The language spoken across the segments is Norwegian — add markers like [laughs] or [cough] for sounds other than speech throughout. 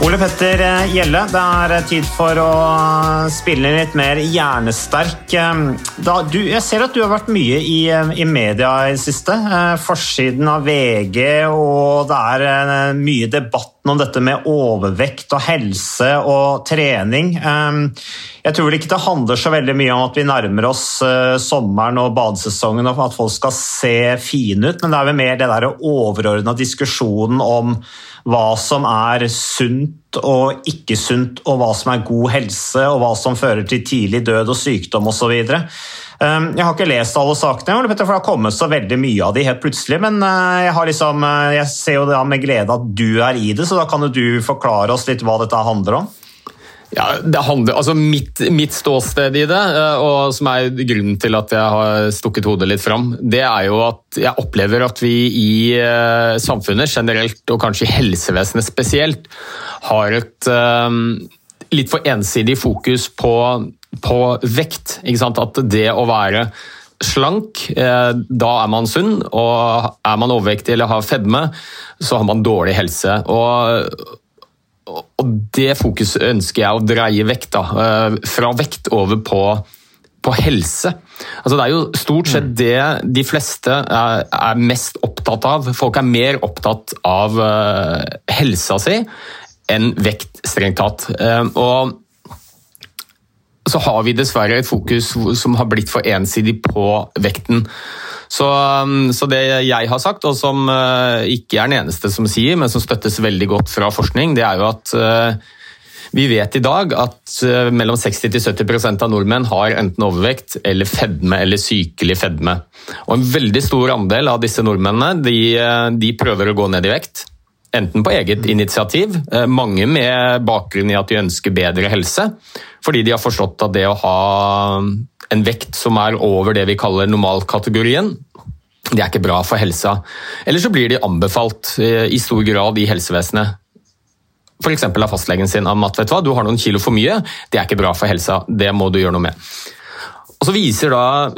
Ole Petter Gjelle, det er tid for å spille litt mer hjernesterk. Da, du, jeg ser at du har vært mye i, i media i det siste. Eh, Forsiden av VG, og det er eh, mye debatten om dette med overvekt og helse og trening. Eh, Jeg tror vel ikke det handler så veldig mye om at vi nærmer oss eh, sommeren og badesesongen og at folk skal se fine ut, men det er vel mer det der overordna diskusjonen om hva som er sunt og ikke sunt, og hva som er god helse, og hva som fører til tidlig død og sykdom osv. Um, Jeg har ikke lest alle sakene, for det har kommet så veldig mye av de helt plutselig, men uh, jeg, liksom, uh, jeg ser jo det med glede at du er i det, så da kan jo du forklare oss litt hva dette handler om? Ja, det handler, altså mitt, mitt ståsted i det, eh, og som er grunnen til at jeg har stukket hodet litt fram, det er jo at jeg opplever at vi i eh, samfunnet generelt, og kanskje i helsevesenet spesielt, har et eh, litt for ensidig fokus på, på vekt. At det å være slank, da er man sunn, og er man overvektig eller har fedme, så har man dårlig helse. Og og det fokuset ønsker jeg å dreie vekk. da, eh, Fra vekt over på, på helse. Altså Det er jo stort sett det de fleste er, er mest opptatt av. Folk er mer opptatt av uh, helsa si enn vekt, strengt tatt. Uh, og så har vi dessverre et fokus som har blitt for ensidig på vekten. Så, um, så, det jeg har sagt, og som uh, ikke er den eneste som sier, men som støttes veldig godt fra forskning, det er jo at uh, vi vet i dag at uh, mellom 60-70% av nordmenn har enten overvekt eller fedme eller sykelig fedme. Og en veldig stor andel av disse nordmennene de, de prøver å gå ned i vekt. Enten på eget initiativ, mange med bakgrunn i at de ønsker bedre helse, fordi de har forstått at det å ha en vekt som er over det vi kaller normalkategorien, det er ikke bra for helsa. Eller så blir de anbefalt i stor grad i helsevesenet. F.eks. av fastlegen sin om at vet du, hva, du har noen kilo for mye, det er ikke bra for helsa, det må du gjøre noe med. Og så viser da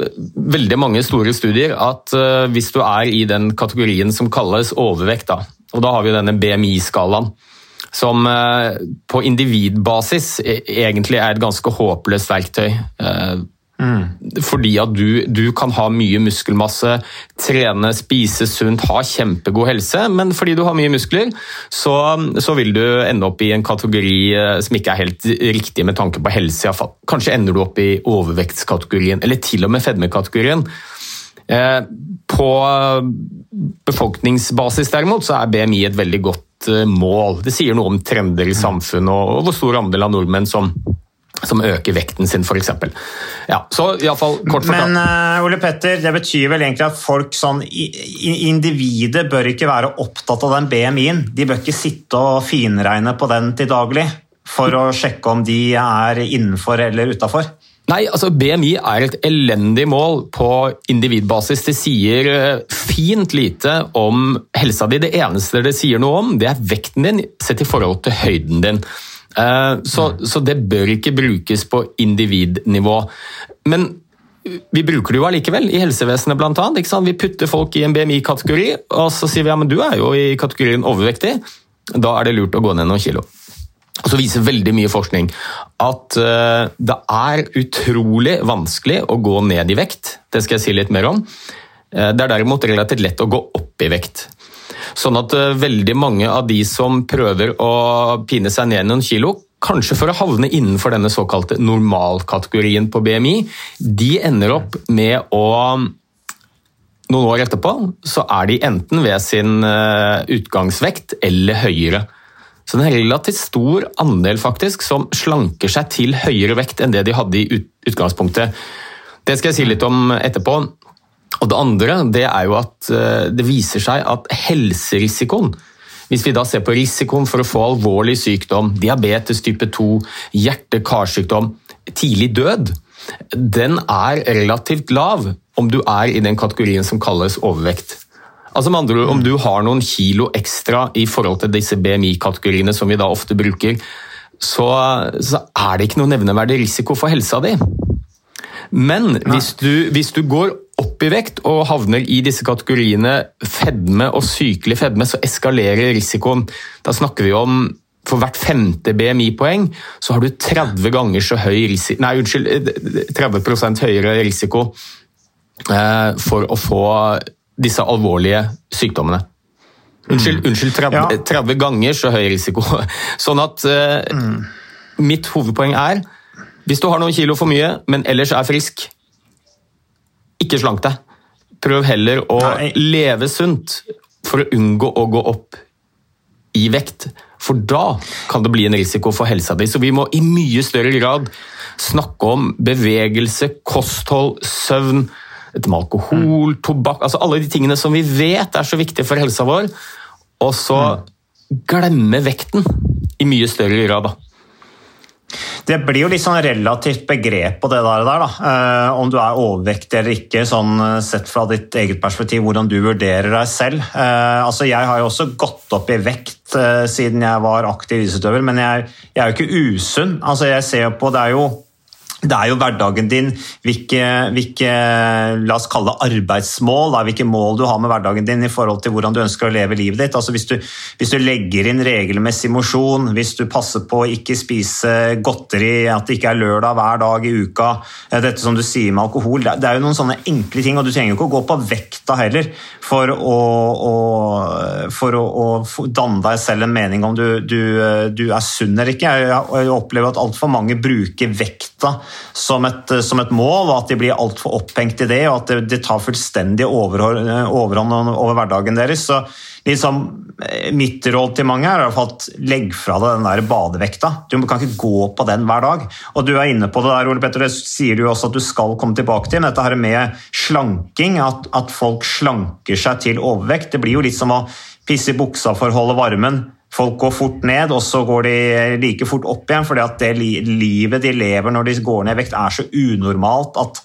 veldig mange store studier at hvis du er i den kategorien som kalles overvekt, da, og da har vi denne BMI-skalaen, som på individbasis egentlig er et ganske håpløst verktøy. Mm. Fordi at du, du, kan ha mye muskelmasse, trene, spise sunt, ha kjempegod helse, men fordi du har mye muskler, så, så, vil du ende opp i en kategori som ikke er helt riktig med tanke på helse. Kanskje ender du opp i overvektskategorien, eller til og med fedmekategorien. På befolkningsbasis derimot, så er BMI et veldig godt mål. Det sier noe om trender i samfunnet og hvor stor andel av nordmenn som som øker vekten sin, f.eks. Ja, så i alle fall kort fortalt. Men uh, Ole Petter, det betyr vel egentlig at folk sånn Individet bør ikke være opptatt av den BMI-en. De bør ikke sitte og finregne på den til daglig for å sjekke om de er innenfor eller utafor? Nei, altså BMI er et elendig mål på individbasis. Det sier fint lite om helsa di. Det eneste det sier noe om, det er vekten din sett i forhold til høyden din. Så, så, det bør ikke brukes på individnivå. Men vi bruker det jo allikevel i helsevesenet blant annet. Vi putter folk i en BMI-kategori, og så sier vi ja, men du er jo i kategorien overvektig. Da er det lurt å gå ned noen kilo. Så viser veldig mye forskning at uh, det er utrolig vanskelig å gå ned i vekt. Det skal jeg si litt mer om. Uh, det er derimot relativt lett å gå opp i vekt. Sånn at uh, veldig mange av de som prøver å pine seg ned noen kilo, kanskje for å havne innenfor denne såkalte normalkategorien på BMI, de ender opp med å noen år etterpå så er de enten ved sin utgangsvekt eller høyere. Så det er en relativt stor andel faktisk som slanker seg til høyere vekt enn det de hadde i utgangspunktet. Det skal jeg si litt om etterpå. Og Det andre det er jo at eh, det viser seg at helserisikoen Hvis vi da ser på risikoen for å få alvorlig sykdom, diabetes type 2, hjerte-karsykdom, tidlig død, den er relativt lav om du er i den kategorien som kalles overvekt. Altså med andre ord, Om du har noen kilo ekstra i forhold til disse BMI-kategoriene som vi da ofte bruker, så, så, er det ikke noe nevneverdig risiko for helsa di. Men hvis du, hvis du, går opp i vekt og havner i disse kategoriene fedme og sykelig fedme, så eskalerer risikoen. Da snakker vi om for hvert femte BMI-poeng så har du 30 ganger så høy risiko Nei, unnskyld, 30 høyere risiko eh, for å få disse alvorlige sykdommene. Unnskyld, mm. unnskyld 30, ja. 30, ganger så høy risiko. [laughs] Sånn at uh, mm. mitt hovedpoeng er hvis du har noen kilo for mye, men ellers er frisk, ikke slank deg. Prøv heller å Nei. leve sunt for å unngå å gå opp i vekt. For da kan det bli en risiko for helsa di. Så vi må i mye større grad snakke om bevegelse, kosthold, søvn dette med alkohol, tobakk altså Alle de tingene som vi vet er så viktige for helsa vår. Og så glemme vekten i mye større grad. da. Det blir jo litt sånn relativt begrep på det der, da. Eh, om du er overvektig eller ikke, sånn eh, sett fra ditt eget perspektiv, hvordan du vurderer deg selv. Eh, altså, jeg har jo også gått opp i vekt eh, siden jeg var aktiv idrettsutøver, men jeg, jeg, er jo ikke usunn. Altså, jeg ser jo på, Det er jo det er jo hverdagen din, hvilke, hvilke, la oss kalle det arbeidsmål, da, hvilke mål du har med hverdagen din i forhold til hvordan du ønsker å leve livet ditt. Altså hvis, du, hvis du legger inn regelmessig mosjon, hvis du passer på å ikke spise godteri, at det ikke er lørdag hver dag i uka, eh, dette som du sier med alkohol, det er jo noen sånne enkle ting, og du trenger jo ikke å gå på vekta heller for å, å, for å, å danne deg selv en mening om du, du, du er sunn eller ikke. Jeg opplever at altfor mange bruker vekta som et, som et, mål, og at de blir altfor opphengt i det, og at det tar fullstendig overhånd, overhånd over hverdagen deres. Så liksom, Mitt råd til mange er at legg fra deg den der badevekta. Du kan ikke gå på den hver dag. Og Du er inne på det der, Ole Petter, det sier du også at du skal komme tilbake til. Dette her med slanking, at, at folk slanker seg til overvekt. Det blir jo litt som å pisse i buksa for å holde varmen folk går fort ned, og så går de like fort opp igjen. fordi at det livet de lever når de går ned i vekt, er så unormalt at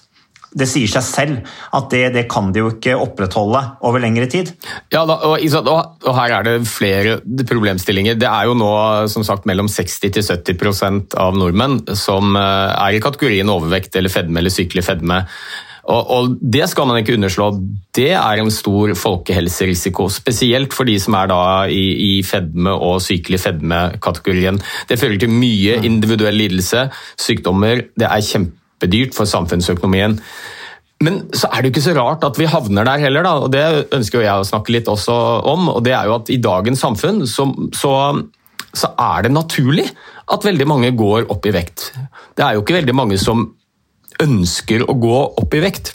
det sier seg selv at det, det, kan de jo ikke opprettholde over lengre tid. Ja, da, og, og, her er det flere problemstillinger. Det er jo nå som sagt mellom 60-70% av nordmenn som eh, er i kategorien overvekt eller fedme eller sykelig fedme. Og, og, Det skal man ikke underslå. Det er en stor folkehelserisiko. Spesielt for de som er da i, i fedme- og sykelig fedme-kategorien. Det fører til mye individuell lidelse, sykdommer. Det er kjempedyrt for samfunnsøkonomien. Men så er det jo ikke så rart at vi havner der heller, da, og det ønsker jeg å snakke litt også om. og det er jo at I dagens samfunn så, så, så er det naturlig at veldig mange går opp i vekt. Det er jo ikke veldig mange som ønsker å gå opp i vekt.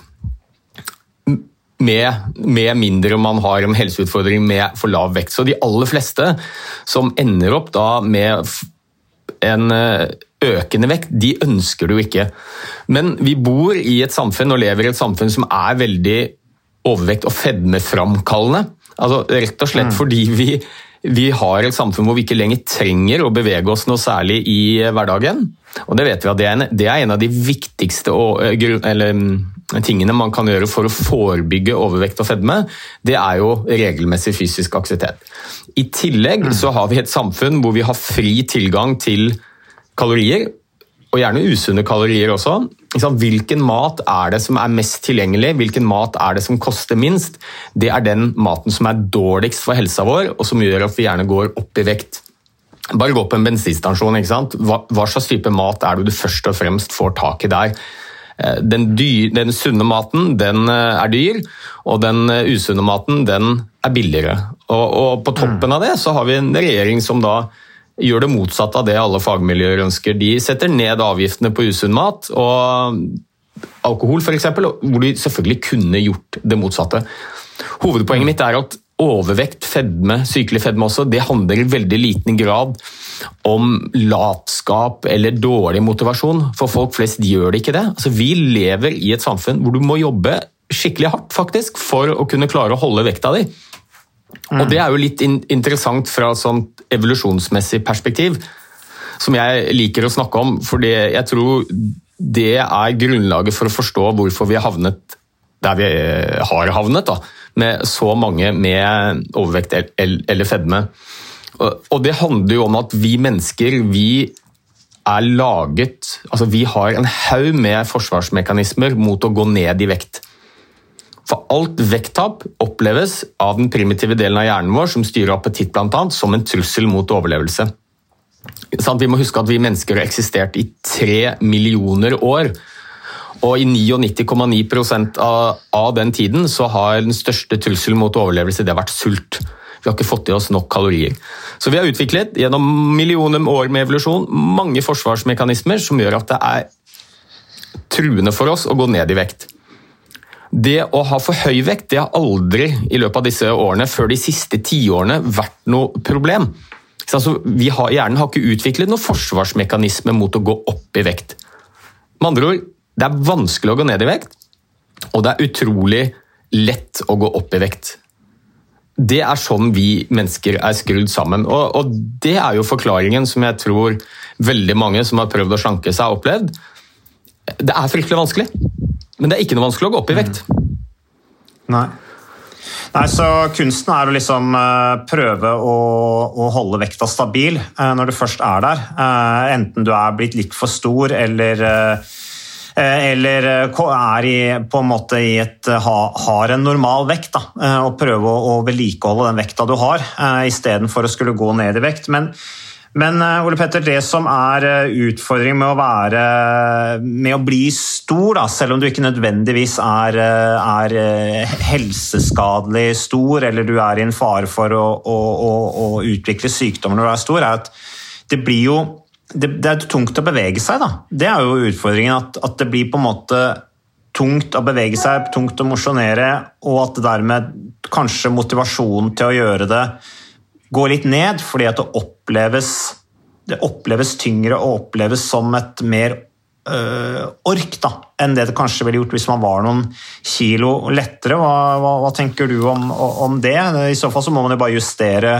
Med, med, mindre man har en helseutfordring med for lav vekt. Så de aller fleste som ender opp da med en eh, økende vekt, de ønsker det jo ikke. Men vi bor i et samfunn og lever i et samfunn som er veldig overvekt og fedmeframkallende. Altså, rett og slett mm. fordi vi, vi har et samfunn hvor vi ikke lenger trenger å bevege oss noe særlig i hverdagen. Og det vet vi at det er en, det er en av de viktigste eh, eller, mm, tingene man kan gjøre for å forebygge overvekt og fedme. Det er jo regelmessig fysisk aktivitet. I tillegg så har vi et samfunn hvor vi har fri tilgang til kalorier, og gjerne usunne kalorier også. Hvilken mat er det som er mest tilgjengelig, hvilken mat er det som koster minst? Det er den maten som er dårligst for helsa vår, og som gjør at vi gjerne går opp i vekt. Bare gå på en bensinstasjon. ikke sant? Hva, hva, slags type mat er det du først og fremst får tak i der? Eh, den, dyr, den sunne maten den eh, er dyr, og den eh, usunne maten den er billigere. Og, og på toppen av det så har vi en regjering som da gjør det motsatte av det alle fagmiljøer ønsker. De setter ned avgiftene på usunn mat og alkohol, f.eks., hvor de selvfølgelig kunne gjort det motsatte. Hovedpoenget mitt er at overvekt, fedme, sykelig fedme også, det handler i veldig liten grad om latskap eller dårlig motivasjon. For folk flest gjør det ikke det. Altså, vi lever i et samfunn hvor du må jobbe skikkelig hardt faktisk, for å kunne klare å holde vekta di. Og Det er jo litt in interessant fra et sånt evolusjonsmessig perspektiv, som jeg liker å snakke om. For jeg tror det er grunnlaget for å forstå hvorfor vi har havnet der vi har havnet. da med så mange med overvekt eller fedme. Og det handler jo om at vi mennesker vi er laget altså Vi har en haug med forsvarsmekanismer mot å gå ned i vekt. For alt vekttap oppleves av den primitive delen av hjernen vår som styrer appetitt annet, som en trussel mot overlevelse. Vi må huske at vi mennesker har eksistert i tre millioner år. Og i 99,9 av, av den tiden så har den største trusselen mot overlevelse det vært sult. Vi har ikke fått i oss nok kalorier. Så vi har utviklet gjennom millioner år med evolusjon mange forsvarsmekanismer som gjør at det er truende for oss å gå ned i vekt. Det å ha for høy vekt det har aldri i løpet av disse årene, før de siste tiårene, vært noe problem. Altså, vi har, hjernen har ikke utviklet noen forsvarsmekanisme mot å gå opp i vekt. Med andre ord, det er vanskelig å gå ned i vekt, og det er utrolig lett å gå opp i vekt. Det er sånn vi mennesker er skrudd sammen. Og, og, det er jo forklaringen som jeg tror veldig mange som har prøvd å slanke seg, har opplevd. Det er fryktelig vanskelig, men det er ikke noe vanskelig å gå opp i vekt. Nei. Nei, så Kunsten er å liksom uh, prøve å, å, holde vekta stabil uh, når du først er der. Uh, enten du er blitt litt for stor eller Eh, eller eh, er i, på en måte i et, eh, har en normal vekt, da, og prøve å, vedlikeholde den vekta du har, istedenfor å skulle gå ned i vekt. Men, men Ole Petter, det som er utfordringen med å være med å bli stor, da, selv om du ikke nødvendigvis er, er helseskadelig stor, eller du er i en fare for å, å, å, å utvikle sykdommer når du er stor, er at det blir jo det, det, er tungt å bevege seg, da. Det er jo utfordringen. At, at, det blir på en måte tungt å bevege seg, tungt å mosjonere, og at dermed kanskje motivasjonen til å gjøre det går litt ned, fordi at det oppleves, det oppleves tyngre og oppleves som et mer ork da, enn det det kanskje ville gjort hvis man var noen kilo lettere. Hva, hva, hva tenker du om, om, det? I så fall så må man jo bare justere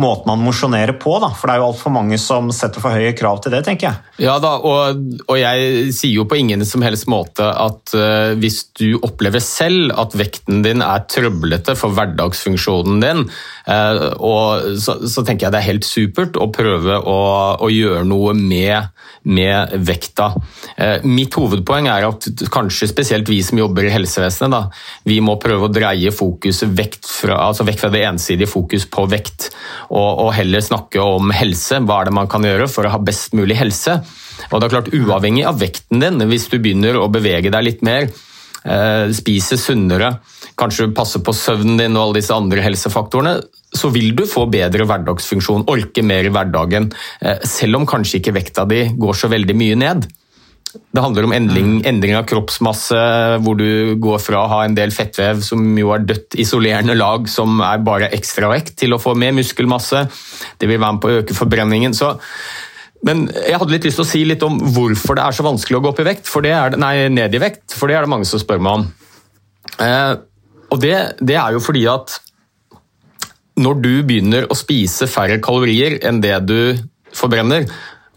måten man mosjonerer på. Da. For det er jo altfor mange som setter for høye krav til det, tenker jeg. Ja da, og, og jeg sier jo på ingen som helst måte at uh, hvis du opplever selv at vekten din er trøblete for hverdagsfunksjonen din, uh, og så, så, tenker jeg det er helt supert å prøve å, å gjøre noe med, med vekta. Uh, mitt hovedpoeng er at kanskje spesielt vi som jobber i helsevesenet, da, vi må prøve å dreie fokuset vekt fra, altså vekk fra det ensidige fokus på vekt og, og, heller snakke om helse. Hva er det man kan gjøre for å ha best mulig helse? Og det er klart, Uavhengig av vekten din, hvis du begynner å bevege deg litt mer, eh, spise sunnere, kanskje passe på søvnen din og alle disse andre helsefaktorene, så vil du få bedre hverdagsfunksjon, orke mer i hverdagen, eh, selv om kanskje ikke vekta di går så veldig mye ned. Det handler om endring, mm. endring, av kroppsmasse, hvor du går fra å ha en del fettvev som jo er dødt isolerende lag, som er bare ekstra vekt, til å få mer muskelmasse. Det vil være med på å øke forbrenningen. Så, men jeg hadde litt lyst til å si litt om hvorfor det er så vanskelig å gå opp i vekt, for det er, nei, ned i vekt, for det er det mange som spør meg om. Eh, og det, det er jo fordi at når du begynner å spise færre kalorier enn det du forbrenner,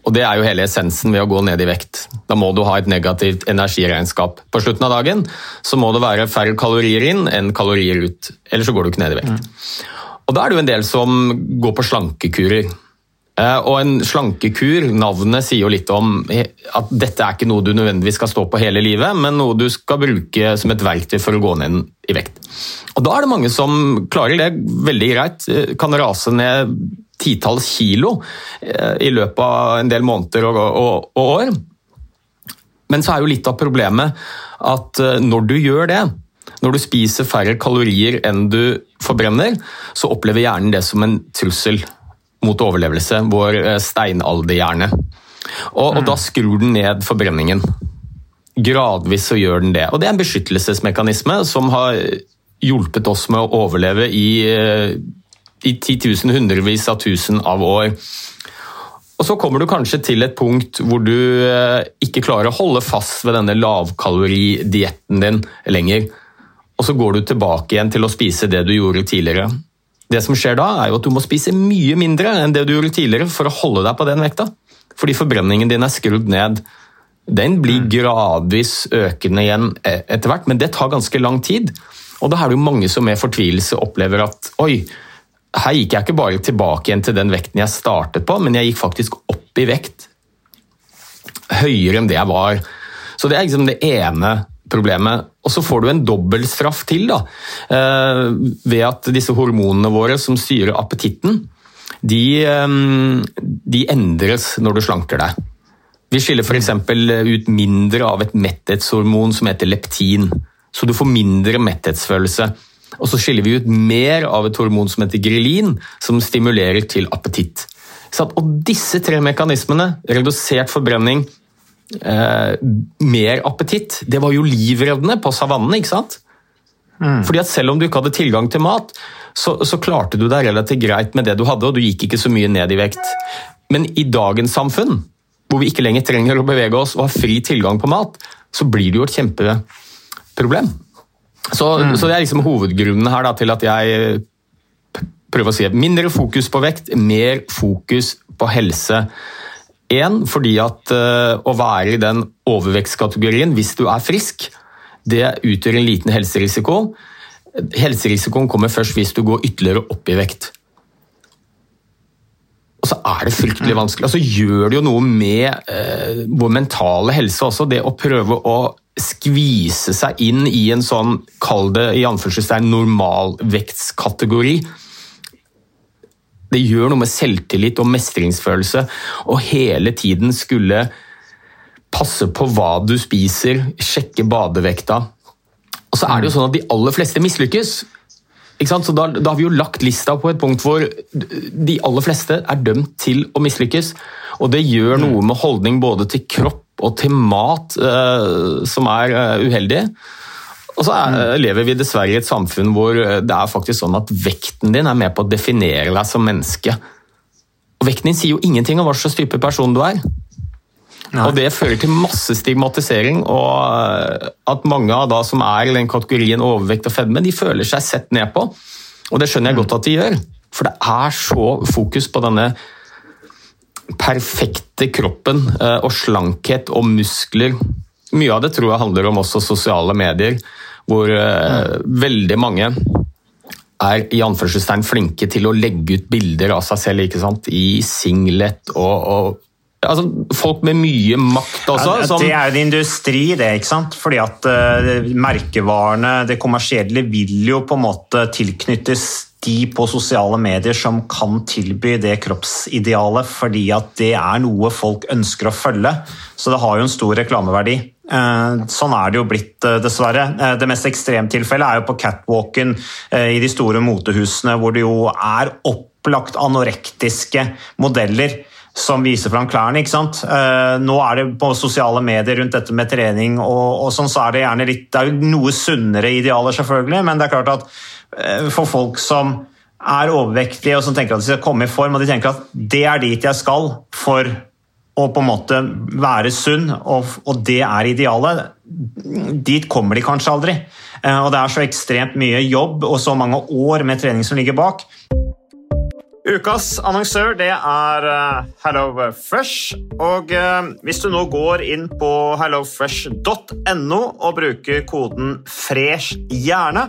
og Det er jo hele essensen ved å gå ned i vekt. Da må du ha et negativt energiregnskap. På slutten av dagen så må det være færre kalorier inn enn kalorier ut. Ellers så går du ikke ned i vekt. Mm. Og Da er det jo en del som går på slankekurer. Eh, og en slankekur, navnet sier jo litt om at dette er ikke noe du nødvendigvis skal stå på hele livet, men noe du skal bruke som et verktøy for å gå ned i vekt. Og Da er det mange som klarer det veldig greit. Eh, kan rase ned titalls kilo eh, i løpet av en del måneder og, og, og år. Men så er jo litt av problemet at når du gjør det, når du spiser færre kalorier enn du forbrenner, så opplever hjernen det som en trussel mot overlevelse, vår eh, steinalderhjerne. Og, og da skrur den ned forbrenningen. Gradvis så gjør den det. Og det er en beskyttelsesmekanisme som har hjulpet oss med å overleve i, eh, i titusen, hundrevis av tusen av år. Og Så kommer du kanskje til et punkt hvor du eh, ikke klarer å holde fast ved denne lavkaloridietten din lenger. Og så går du tilbake igjen til å spise det du gjorde tidligere. Det som skjer da, er jo at du må spise mye mindre enn det du gjorde tidligere for å holde deg på den vekta. Fordi forbrenningen din er skrudd ned. Den blir Mm. gradvis økende igjen e- etter hvert, men det tar ganske lang tid. Og da er det jo mange som med fortvilelse opplever at oi, her gikk jeg ikke bare tilbake igjen til den vekten jeg startet på, men jeg gikk faktisk opp i vekt høyere enn det jeg var. Så det er liksom det ene problemet. Og så får du en dobbeltstraff til, da. eh, Ved at disse hormonene våre som styrer appetitten, de, eh, de endres når du slanker deg. Vi skiller f.eks. ut mindre av et metthetshormon som heter leptin. Så du får mindre metthetsfølelse. Og så skiller vi ut mer av et hormon som heter grelin, som stimulerer til appetitt. Så at- Og disse tre mekanismene, redusert forbrenning, eh, mer appetitt, det var jo livreddende på savannen, ikke sant? Fordi at selv om du ikke hadde tilgang til mat, så, så klarte du deg relativt greit med det du hadde, og du gikk ikke så mye ned i vekt. Men i dagens samfunn, hvor vi ikke lenger trenger å bevege oss og har fri tilgang på mat, så blir det jo et kjempeproblem. Så, så det er liksom hovedgrunnen her da, til at jeg prøver å si mindre fokus på vekt, mer fokus på helse. En, fordi at eh, å være i den overvektskategorien hvis du er frisk, det utgjør en liten helserisiko. Helserisikoen kommer først hvis du går ytterligere opp i vekt. Og så er det fryktelig vanskelig. Og så gjør det jo noe med eh, vår mentale helse også, det å prøve å skvise seg inn i en sånn, kall det i anførselstegn, normalvektskategori. Det gjør noe med selvtillit og mestringsfølelse, og hele tiden skulle passe på hva du spiser, sjekke badevekta. Og så er det jo sånn at de aller fleste mislykkes. Ikke sant? Så da, da har vi jo lagt lista på et punkt hvor de aller fleste er dømt til å mislykkes. Og det gjør noe med holdning både til kropp og til mat uh, som er uh, uheldig. Og så er, lever vi dessverre i et samfunn hvor det er faktisk sånn at vekten din er med på å definere deg som menneske. Og vekten din sier jo ingenting om hva slags type person du er. Og det fører til masse stigmatisering, og eh, at mange av da som er i den kategorien overvekt og fedme, de føler seg sett ned på. Og det skjønner jeg godt at de gjør, for det er så fokus på denne perfekte kroppen eh, og slankhet og muskler. Mye av det tror jeg handler om også sosiale medier, hvor uh, veldig mange er i anførselstegn flinke til å legge ut bilder av seg selv ikke sant? i singlet og, og altså, Folk med mye makt også. Ja, det er jo en industri, det. ikke sant? Fordi at uh, merkevarene, det kommersielle, vil jo på en måte tilknyttes de på sosiale medier som kan tilby det kroppsidealet, fordi at det er noe folk ønsker å følge. Så det har jo en stor reklameverdi. Eh, Sånn er det jo blitt, eh, dessverre. Eh, Det mest ekstremtilfellet er jo på catwalken i de store motehusene, hvor det jo er opplagt anorektiske modeller som viser fram klærne. ikke sant? Nå er det på sosiale medier rundt dette med trening, og, og sånn så er det gjerne litt Det er jo noe sunnere idealer, selvfølgelig, men det er klart at for folk som er overvektige og som tenker at de skal komme i form, og de tenker at det er dit jeg skal for å på en måte være sunn, og, det er idealet, dit kommer de kanskje aldri. Eh, og det er så ekstremt mye jobb og så mange år med trening som ligger bak. Ukas annonsør det er HelloFresh. Hello Fresh. Og eh, hvis du nå går inn på hellofresh.no og bruker koden 'fresh hjerne',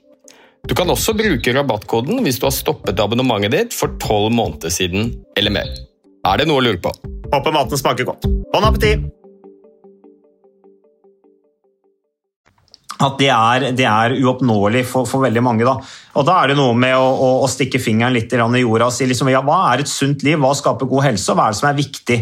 Du kan også bruke rabattkoden hvis du har stoppet abonnementet ditt for tolv måneder siden eller mer. Er det noe å lure på? Håper maten smaker godt. Bon appétit! At det er, det er uoppnåelig for, for, veldig mange. Da. Og da er det noe med å, å, å stikke fingeren litt i jorda og si liksom, ja, hva er et sunt liv, hva skaper god helse, og hva er det som er viktig?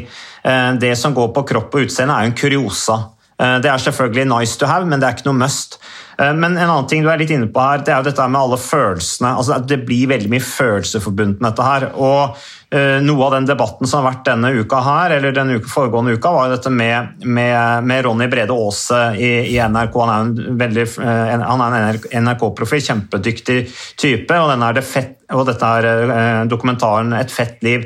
Eh, det som går på kropp og utseende, er jo en kuriosa. Eh, det er selvfølgelig nice to have, men det er ikke noe must. Eh, men en annen ting du er litt inne på her, det er jo dette med alle følelsene. Altså, det blir veldig mye følelser forbundet med dette her. Og uh, noe av den debatten som har vært denne uka her, eller den uke, foregående uka, var jo dette med, med, med Ronny Brede Aase i, i, NRK. Han er en veldig er en NRK-profil, kjempedyktig type, og, er det fett, og dette er dokumentaren 'Et fett liv'.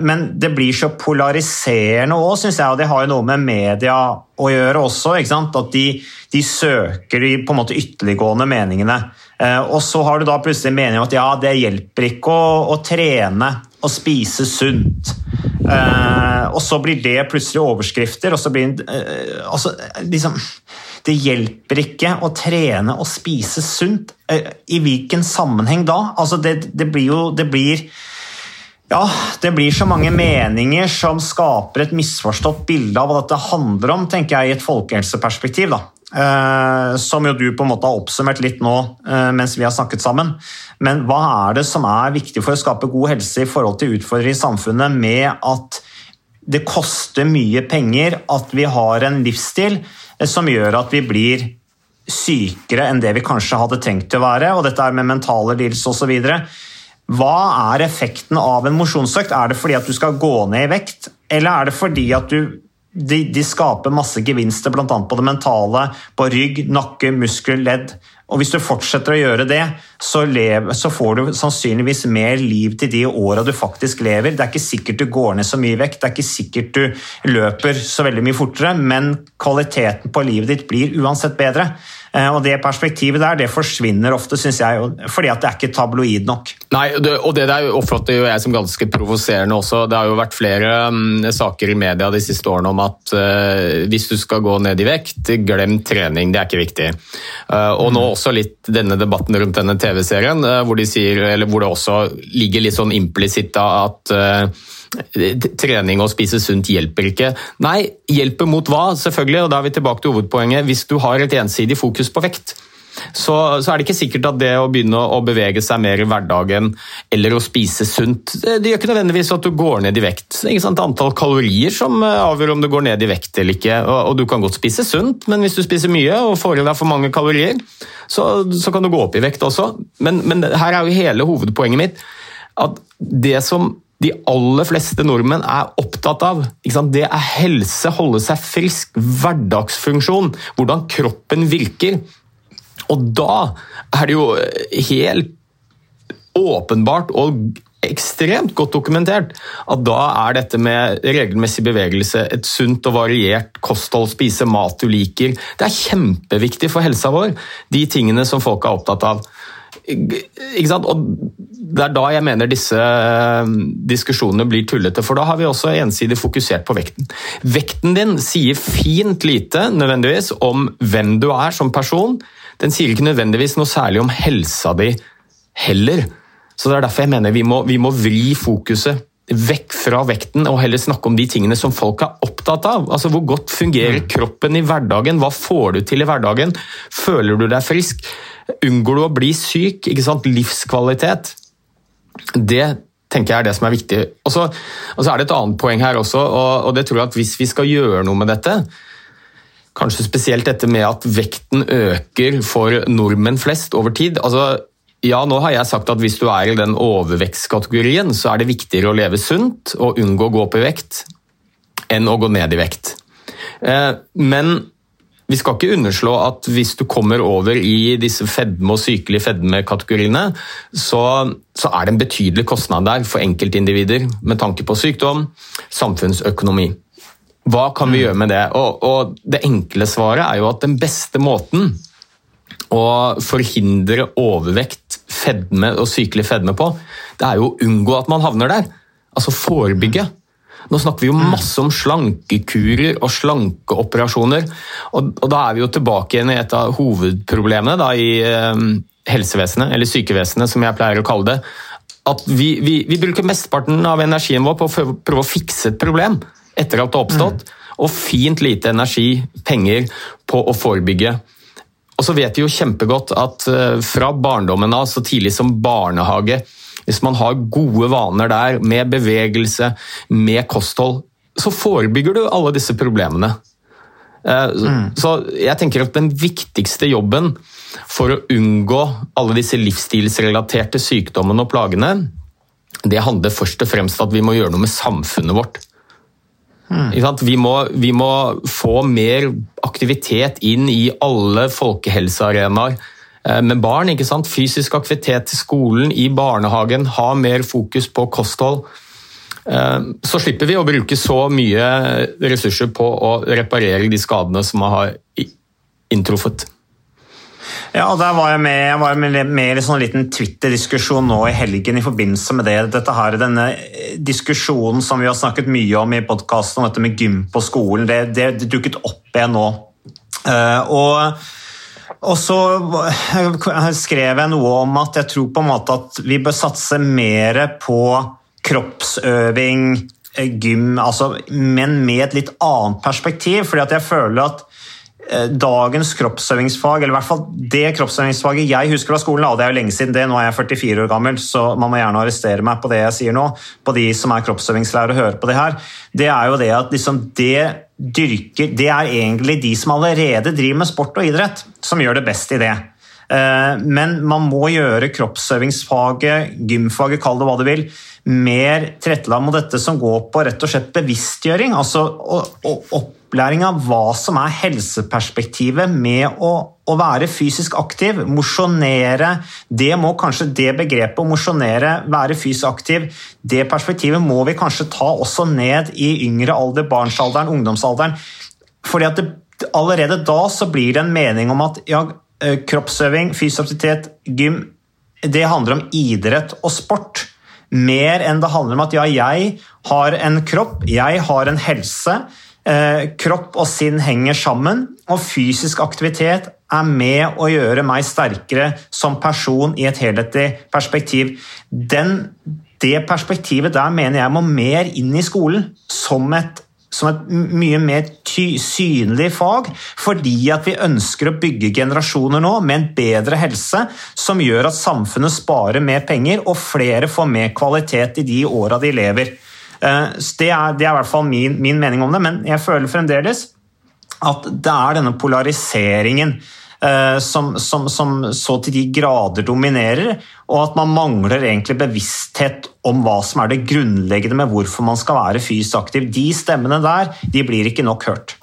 men det blir så polariserende òg, syns jeg, og det har jo noe med media å gjøre også. At de, de søker de på en måte ytterliggående meningene. Eh, og så har du da plutselig meningen at ja, det hjelper ikke å, å trene og spise sunt. Uh, og så blir det plutselig overskrifter, og så blir uh, altså, liksom, Det hjelper ikke å trene og spise sunt. I hvilken sammenheng da? Altså, det, det blir jo det blir, ja, det blir så mange meninger som skaper et misforstått bilde av hva dette handler om, tenker jeg, i et folkehelseperspektiv. da. Uh, som jo du på en måte har oppsummert litt nå uh, mens vi har snakket sammen. Men hva er det som er viktig for å skape god helse i forhold til utfordringer i samfunnet med at det koster mye penger, at vi har en livsstil uh, som gjør at vi blir sykere enn det vi kanskje hadde tenkt å være, og dette er med mentale lidelser osv. Hva er effekten av en mosjonsøkt? Er det fordi at du skal gå ned i vekt, eller er det fordi at du de, de, skaper masse gevinster, bl.a. på det mentale, på rygg, nakke, muskel, ledd. Og Hvis du fortsetter å gjøre det, så, lever, så får du sannsynligvis mer liv til de åra du faktisk lever. Det er ikke sikkert du går ned så mye vekt, det er ikke sikkert du løper så veldig mye fortere, men kvaliteten på livet ditt blir uansett bedre. Eh, og det perspektivet der det forsvinner ofte, syns jeg, fordi at det er ikke tabloid nok. Nei, og det der oppfatter jo jeg som ganske provoserende også. Det har jo vært flere um, saker i media de siste årene om at uh, hvis du skal gå ned i vekt, glem trening, det er ikke viktig. Uh, og nå også litt denne debatten rundt denne TV-serien, hvor, de hvor det også ligger litt sånn implisitt at trening og spise sunt hjelper ikke. Nei, hjelper mot hva? Selvfølgelig, og da er vi tilbake til hovedpoenget. Hvis du har et ensidig fokus på vekt, så, så, er det ikke sikkert at det å begynne å bevege seg mer i hverdagen eller å spise sunt, det, gjør ikke nødvendigvis at du går ned i vekt. Ikke sant? Antall kalorier som eh, avgjør om du går ned i vekt eller ikke. Og, og, du kan godt spise sunt, men hvis du spiser mye og får i deg for mange kalorier, så, så kan du gå opp i vekt også. Men, men her er jo hele hovedpoenget mitt at det som de aller fleste nordmenn er opptatt av. Det er helse, holde seg frisk, hverdagsfunksjon, hvordan kroppen virker. Og da er det jo helt åpenbart og ekstremt godt dokumentert at da er dette med regelmessig bevegelse, et sunt og variert kosthold, spise mat du liker, det er kjempeviktig for helsa vår. De tingene som folk er opptatt av. Ikke sant? Og det er da jeg mener disse eh, diskusjonene blir tullete, for da har vi også ensidig fokusert på vekten. Vekten din sier fint lite nødvendigvis om hvem du er som person. Den sier ikke nødvendigvis noe særlig om helsa di heller. Så Det er derfor jeg mener vi må, vi må vri fokuset vekk fra vekten og heller snakke om de tingene som folk er opptatt av. Altså Hvor godt fungerer mm. kroppen i hverdagen? Hva får du til i hverdagen? Føler du deg frisk? Unngår du å bli syk? Ikke sant? Livskvalitet. Det tenker jeg er det som er viktig. Og så, og så er det et annet poeng her også, og, og, det tror jeg at hvis vi skal gjøre noe med dette, kanskje spesielt dette med at vekten øker for nordmenn flest over tid altså ja, nå har jeg sagt at hvis du er i den overvektskategorien, så er det viktigere å leve sunt og unngå å gå opp i vekt enn å gå ned i vekt. Eh, men vi skal ikke underslå at hvis du kommer over i disse fedme- og sykelig fedme-kategoriene, så, så, er det en betydelig kostnad der for enkeltindivider med tanke på sykdom, samfunnsøkonomi. Hva kan vi mm. gjøre med det? Og, og Det enkle svaret er jo at den beste måten å forhindre overvekt, fedme og sykelig fedme på, det er jo å unngå at man havner der. Altså forebygge. Nå snakker vi jo masse om slankekurer og slankeoperasjoner. Og, og da er vi jo tilbake igjen i et av hovedproblemene da, i eh, helsevesenet, eller sykevesenet som jeg pleier å kalle det. At vi, vi, vi bruker mesteparten av energien vår på å prøve å fikse et problem etter at det har oppstått. Mm. Og fint lite energi, penger, på å forebygge. Og så vet vi jo kjempegodt at eh, fra barndommen av, så tidlig som barnehage, hvis man har gode vaner der, med bevegelse, med kosthold, så forebygger du alle disse problemene. Eh, mm. Så jeg tenker at den viktigste jobben for å unngå alle disse livsstilsrelaterte sykdommene og plagene, det handler først og fremst om at vi må gjøre noe med samfunnet vårt. Mm. Vi, må, vi, må, få mer aktivitet inn i alle folkehelsearenaer. Eh, med barn. ikke sant? Fysisk aktivitet til skolen, i barnehagen, ha mer fokus på kosthold. Eh, så slipper vi å bruke så mye ressurser på å reparere de skadene som man har inntruffet. Ja, der var Jeg med, jeg var med, i en sånn liten Twitter-diskusjon nå i helgen i forbindelse med det. Dette her, Denne diskusjonen som vi har snakket mye om i podkasten, om dette med gym på skolen, det, det, det dukket opp igjen nå. Uh, og og så skrev jeg noe om at jeg tror på en måte at vi bør satse mer på kroppsøving, eh, gym, altså, men med et litt annet perspektiv. fordi jeg føler at eh, dagens kroppsøvingsfag, eller i hvert fall det kroppsøvingsfaget jeg husker fra skolen, og det er jo lenge siden det, nå er jeg 44 år gammel, så man må gjerne arrestere meg på det jeg sier nå, på de som er kroppsøvingslærere og hører på det her, det er jo det at liksom det dyrker Det er egentlig de som allerede driver med sport og idrett, som gjør det best i det. Eh, men man må gjøre kroppsøvingsfaget, gymfaget, kall det hva du vil, mer tilrettelagt mot dette som går på rett og slett bevisstgjøring. altså Opplæring av hva som er helseperspektivet med å, å være fysisk aktiv, mosjonere. Det må kanskje det begrepet å mosjonere, være fysisk aktiv, det perspektivet må vi kanskje ta også ned i yngre alder, barnsalderen, ungdomsalderen. Fordi at det, allerede da så blir det en mening om at ja, kroppsøving, fysisk aktivitet, gym, det handler om idrett og sport. Mer enn det handler om at ja, jeg har en kropp, jeg har en helse. Eh, kropp og sinn henger sammen, og fysisk aktivitet er med å gjøre meg sterkere som person i et helhetlig perspektiv. Den, det perspektivet der mener jeg må mer inn i skolen som et som et mye mer ty synlig fag, fordi at vi ønsker å bygge generasjoner nå med en bedre helse, som gjør at samfunnet sparer mer penger og flere får mer kvalitet i de åra de lever. Eh, det er, det er, i hvert fall min, min mening om det, men jeg føler fremdeles at det er denne polariseringen Eh, som, som, som, så til de grader dominerer, og at man mangler egentlig bevissthet om hva som er det grunnleggende med hvorfor man skal være fysisk aktiv. De stemmene der de blir ikke nok hørt.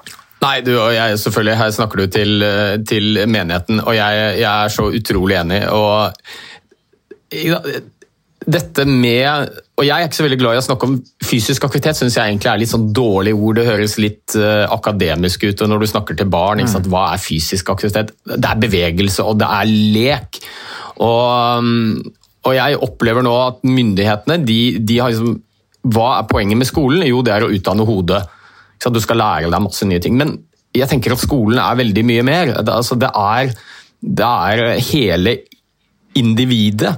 Nei, du og jeg, selvfølgelig. Her snakker du til, til menigheten, og jeg, jeg, er så utrolig enig. og dette med Og jeg er ikke så veldig glad i å snakke om fysisk aktivitet, syns jeg egentlig er litt sånn dårlig ord. Det høres litt uh, akademisk ut. og Når du snakker til barn, sant, hva er fysisk aktivitet? Det er bevegelse, og det er lek. Og, um, og jeg opplever nå at myndighetene de, de har liksom Hva er poenget med skolen? Jo, det er å utdanne hodet. Så Du skal lære deg masse nye ting. Men jeg tenker at skolen er veldig mye mer. Det, altså, det er det er hele individet.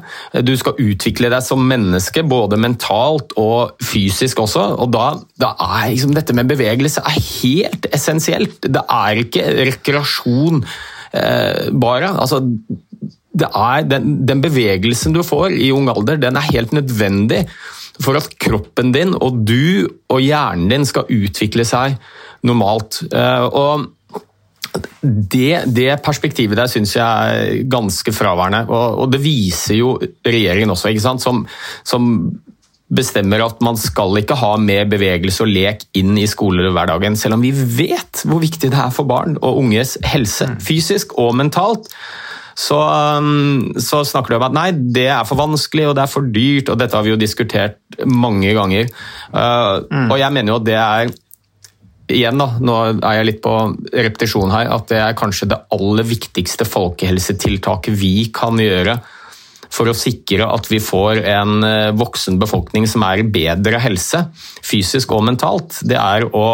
Du skal utvikle deg som menneske, både mentalt og fysisk også. og Da, da er liksom dette med bevegelse er helt essensielt. Det er ikke rekreasjon eh, bare. Altså, er den, den, bevegelsen du får i ung alder, den er helt nødvendig for at kroppen din og du og hjernen din skal utvikle seg normalt. Eh, og det, det, perspektivet der syns jeg er ganske fraværende. Og, og, det viser jo regjeringen også? Som, som, bestemmer at man skal ikke ha mer bevegelse og lek inn i skolehverdagen, selv om vi vet hvor viktig det er for barn og unges helse, mm. fysisk og mentalt. Så, um, så, snakker du om at nei, det er for vanskelig og det er for dyrt, og dette har vi jo diskutert mange ganger. Uh, mm. Og jeg mener jo at det er igjen da, nå er jeg litt på repetisjon her, at det er kanskje det aller viktigste folkehelsetiltaket vi kan gjøre for å sikre at vi får en eh, voksen befolkning som er i bedre helse, fysisk og mentalt. Det er å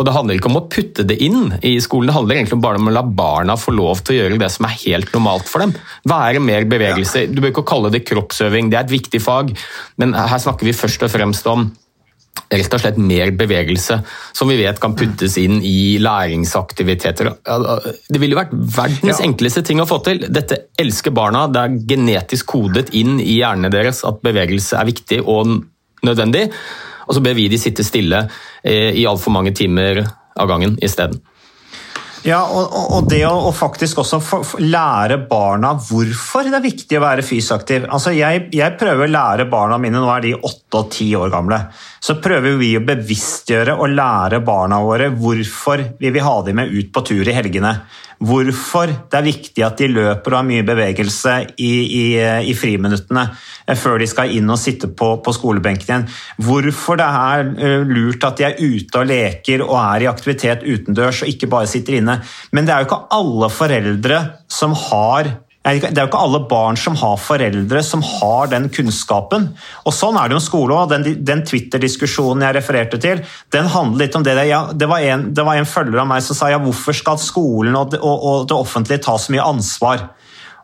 og Det handler ikke om å putte det inn i skolen, det handler egentlig bare om å la barna få lov til å gjøre det som er helt normalt for dem. Være mer bevegelse. Du bør ikke kalle det kroppsøving, det er et viktig fag, men her snakker vi først og fremst om rett og slett mer bevegelse, som vi vet kan puttes inn i læringsaktiviteter. Det ville vært verdens ja. enkleste ting å få til. Dette elsker barna, det er genetisk kodet inn i hjernene deres at bevegelse er viktig og nødvendig. Og så ber vi de sitte stille eh, i altfor mange timer av gangen isteden. Ja, og, og det å, og faktisk også lære barna hvorfor det er viktig å være fysisk aktiv. Altså jeg, jeg, prøver å lære barna mine, nå er de åtte og ti år gamle, så prøver vi å bevisstgjøre og lære barna våre hvorfor vi vil ha dem med ut på tur i helgene hvorfor det er viktig at de løper og har mye bevegelse i, i, i friminuttene eh, før de skal inn og sitte på, på, skolebenken igjen. Hvorfor det er eh, lurt at de er ute og leker og er i aktivitet utendørs og ikke bare sitter inne. Men det er jo ikke alle foreldre som har det er jo ikke alle barn som har foreldre som har den kunnskapen. Og Sånn er det jo i skole òg. Den, den Twitter-diskusjonen jeg refererte til, den handler litt om det. Ja, det, var en, det, var en, følger av meg som sa ja, hvorfor skal skolen og det, og, og det offentlige ta så mye ansvar?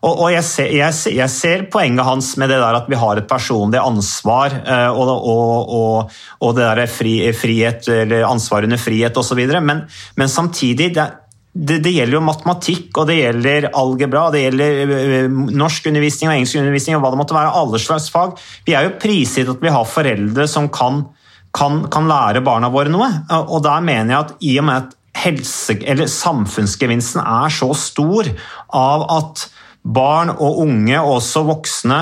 Og, og jeg, ser, jeg, jeg, ser, poenget hans med det der at vi har et personlig ansvar og, og, og det der fri, frihet, eller ansvar under frihet osv. Men, men samtidig det, det, det, gjelder jo matematikk, og det gjelder algebra, det gjelder norskundervisning og engelskundervisning og hva det måtte være. alle slags fag. Vi er jo prisgitt at vi har foreldre som kan, kan, kan, lære barna våre noe. Og der mener jeg at i og med at helse, eller samfunnsgevinsten er så stor av at barn og unge, og også voksne,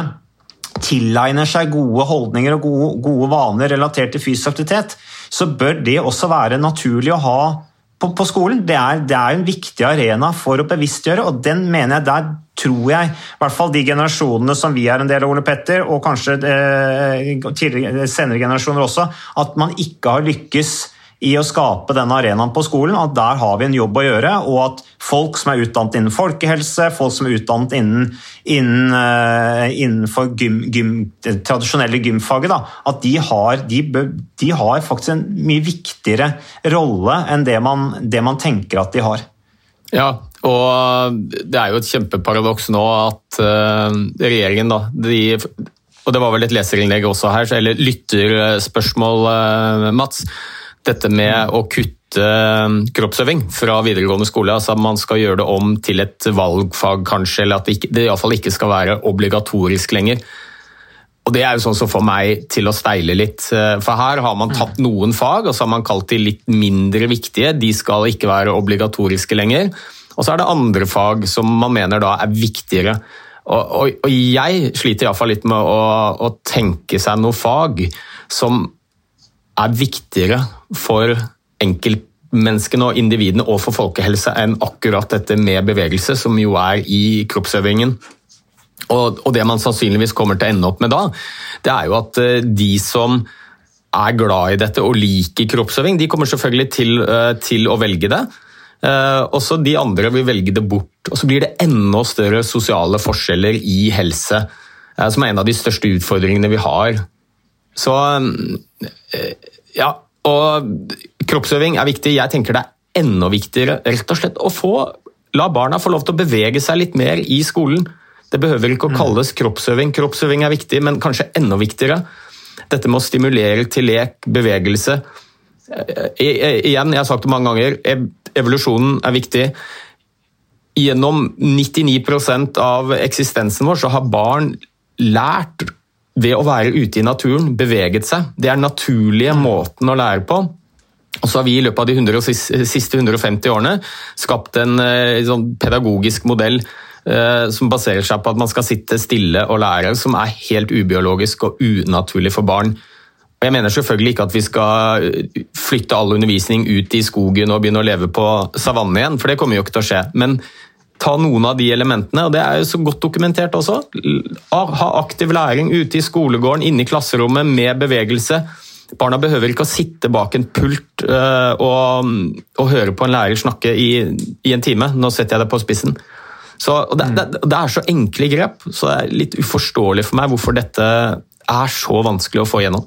tilegner seg gode holdninger og gode, gode vaner relatert til fysisk aktivitet, så bør det også være naturlig å ha på, på skolen. Det er, det er, en viktig arena for å bevisstgjøre, og den mener jeg der tror jeg, i hvert fall de generasjonene som vi er en del av, Ole Petter, og kanskje eh, senere generasjoner også, at man ikke har lykkes i å skape denne arenaen på skolen, at der har vi en jobb å gjøre, og at folk som er utdannet innen folkehelse, folk som er utdannet innen, innen, uh, innenfor gym, gym, det tradisjonelle gymfaget, da, at de har, de, de har, faktisk en mye viktigere rolle enn det man, det man tenker at de har. Ja, og det er jo et kjempeparadoks nå at uh, regjeringen, da de, Og det var vel et leserinnlegg også her, eller lytterspørsmål, uh, Mats. Dette med å kutte eh, kroppsøving fra videregående skole. altså Man skal gjøre det om til et valgfag, kanskje, eller at det, ikke, det iallfall ikke skal være obligatorisk lenger. Og Det er jo sånn som får meg til å steile litt. For her har man tatt noen fag og så har man kalt de litt mindre viktige. De skal ikke være obligatoriske lenger. Og så er det andre fag som man mener da er viktigere. Og, og, og jeg sliter iallfall litt med å, å, tenke seg noe fag som er viktigere for enkeltmenneskene og individene og for folkehelse enn akkurat dette med bevegelse, som jo er i kroppsøvingen. Og, og det man sannsynligvis kommer til å ende opp med da, det er jo at eh, de som er glad i dette og liker kroppsøving, de kommer selvfølgelig til, eh, til å velge det. Uh, også de andre vil velge det bort. Og så blir det enda større sosiale forskjeller i helse, uh, som er en av de største utfordringene vi har. Så uh, ja, og kroppsøving er viktig. Jeg tenker det er enda viktigere rett og slett å få, la barna få lov til å bevege seg litt mer i skolen. Det behøver ikke å mm. kalles kroppsøving. Kroppsøving er viktig, men kanskje enda viktigere. Dette med å stimulere til lek, bevegelse. Igjen, jeg har sagt det mange ganger, evolusjonen er viktig. Gjennom 99% av eksistensen vår så har barn lært ved å være ute i naturen, beveget seg. Det er den naturlige måten å lære på. Og så har vi i løpet av de 100, siste 150 årene skapt en eh, sånn pedagogisk modell eh, som baserer seg på at man skal sitte stille og lære, som er helt ubiologisk og unaturlig for barn. Og Jeg mener selvfølgelig ikke at vi skal flytte all undervisning ut i skogen og begynne å leve på savannen igjen, for det kommer jo ikke til å skje. Men ta noen av de elementene, og det er jo så godt dokumentert også. Ha aktiv læring ute i skolegården, inne i klasserommet, med bevegelse. Barna behøver ikke å sitte bak en pult uh, og, og, høre på en lærer snakke i, i, en time. Nå setter jeg det på spissen. Så, det, det, det, er så enkle grep, så det er litt uforståelig for meg hvorfor dette er så vanskelig å få gjennom.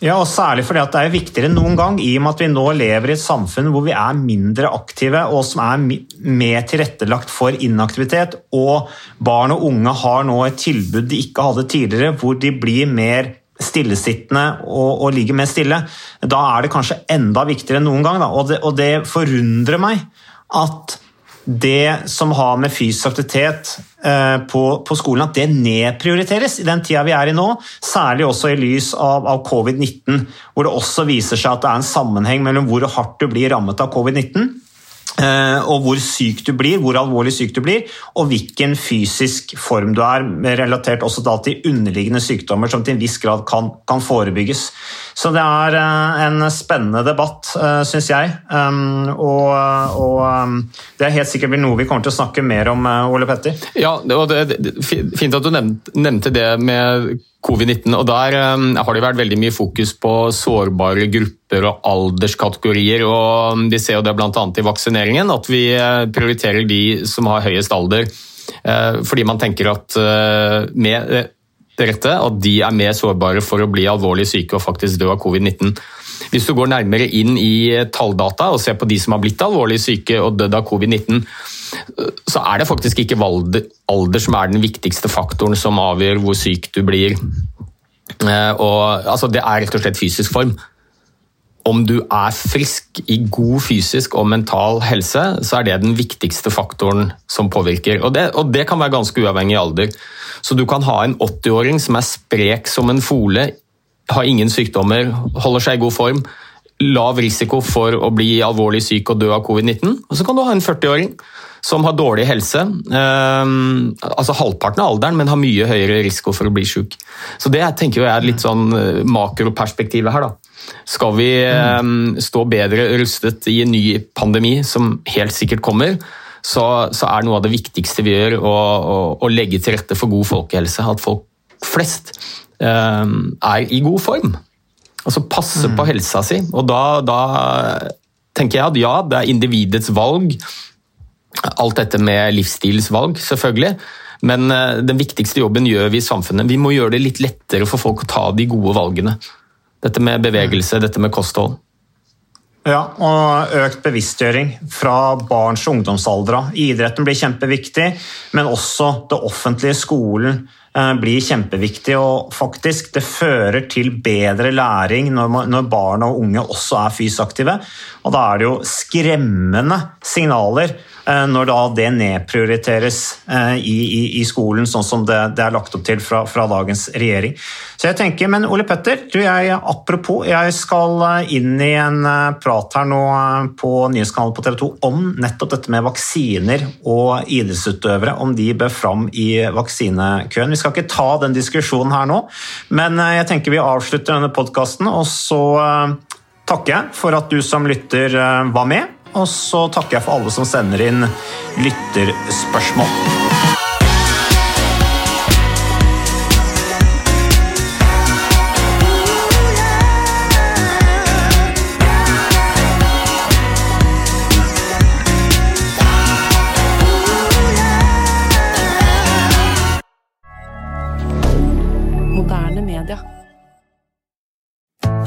Ja, og Særlig fordi det er viktigere enn noen gang, i og med at vi nå lever i et samfunn hvor vi er mindre aktive, og som er mer tilrettelagt for inaktivitet. Og barn og unge har nå et tilbud de ikke hadde tidligere, hvor de blir mer stillesittende og, og ligger mer stille. Da er det kanskje enda viktigere enn noen gang. Og det, og det forundrer meg at det som har med fysisk aktivitet eh, på, på, skolen, at det nedprioriteres i den tida vi er i nå. Særlig også i lys av, av covid-19, hvor det også viser seg at det er en sammenheng mellom hvor hardt du blir rammet av covid-19 Eh, og hvor syk du blir, hvor alvorlig syk du blir, og hvilken fysisk form du er, relatert også til underliggende sykdommer som til en viss grad kan, kan forebygges. Så det er eh, en spennende debatt, eh, syns jeg. Og, og, det er helt sikkert noe vi kommer til å snakke mer om, Ole Petter. Ja, og det, det, Fint at du nevnte det med covid-19. og Der har det vært veldig mye fokus på sårbare grupper og alderskategorier. og Vi ser jo det bl.a. i vaksineringen, at vi prioriterer de som har høyest alder. Fordi man tenker at med rette at de er mer sårbare for å bli alvorlig syke og faktisk dø av covid-19. Hvis du går nærmere inn i talldata og ser på de som har blitt alvorlig syke og dødd av covid-19, så er det faktisk ikke alder som er den viktigste faktoren som avgjør hvor syk du blir. Eh, og, altså, det er rett og slett fysisk form. Om du er frisk i god fysisk og mental helse, så er det den viktigste faktoren som påvirker. Og det, og det kan være ganske uavhengig av alder. Så du kan ha en 80-åring som er sprek som en fole, har ingen sykdommer, holder seg i god form, lav risiko for å bli alvorlig syk og dø av covid-19. Og så kan du ha en 40-åring som har dårlig helse, eh, altså halvparten av alderen, men har mye høyere risiko for å bli syk. Så det tenker jeg er litt sånn eh, makroperspektivet her. da. Skal vi eh, stå bedre rustet i en ny pandemi, som helt sikkert kommer, så, så, er noe av det viktigste vi gjør å, å, å, legge til rette for god folkehelse. At folk flest um, er i god form. Altså passe på helsa si. Og da, da tenker jeg at ja, det er individets valg. Alt dette med livsstilsvalg, selvfølgelig. Men eh, den viktigste jobben gjør vi i samfunnet. Vi må gjøre det litt lettere for folk å ta de gode valgene. Dette med bevegelse, dette med kosthold. Ja, og økt bevisstgjøring fra barns og ungdomsalder. Idretten blir kjempeviktig, men også det offentlige skolen eh, blir kjempeviktig. og faktisk Det fører til bedre læring når, barn og unge også er fysisk aktive. Og da er det jo skremmende signaler når da det nedprioriteres eh, i, i, i skolen, sånn som det, det, er lagt opp til fra, fra, dagens regjering. Så jeg tenker, Men Ole Petter, du, jeg, apropos, jeg skal eh, inn i en prat her nå på nyhetskanalen på TV 2 om nettopp dette med vaksiner og idrettsutøvere, om de bør fram i vaksinekøen. Vi skal ikke ta den diskusjonen her nå, men jeg tenker vi avslutter denne podkasten, og så takker jeg for at du som lytter var med. Og så takker jeg for alle som sender inn lytterspørsmål.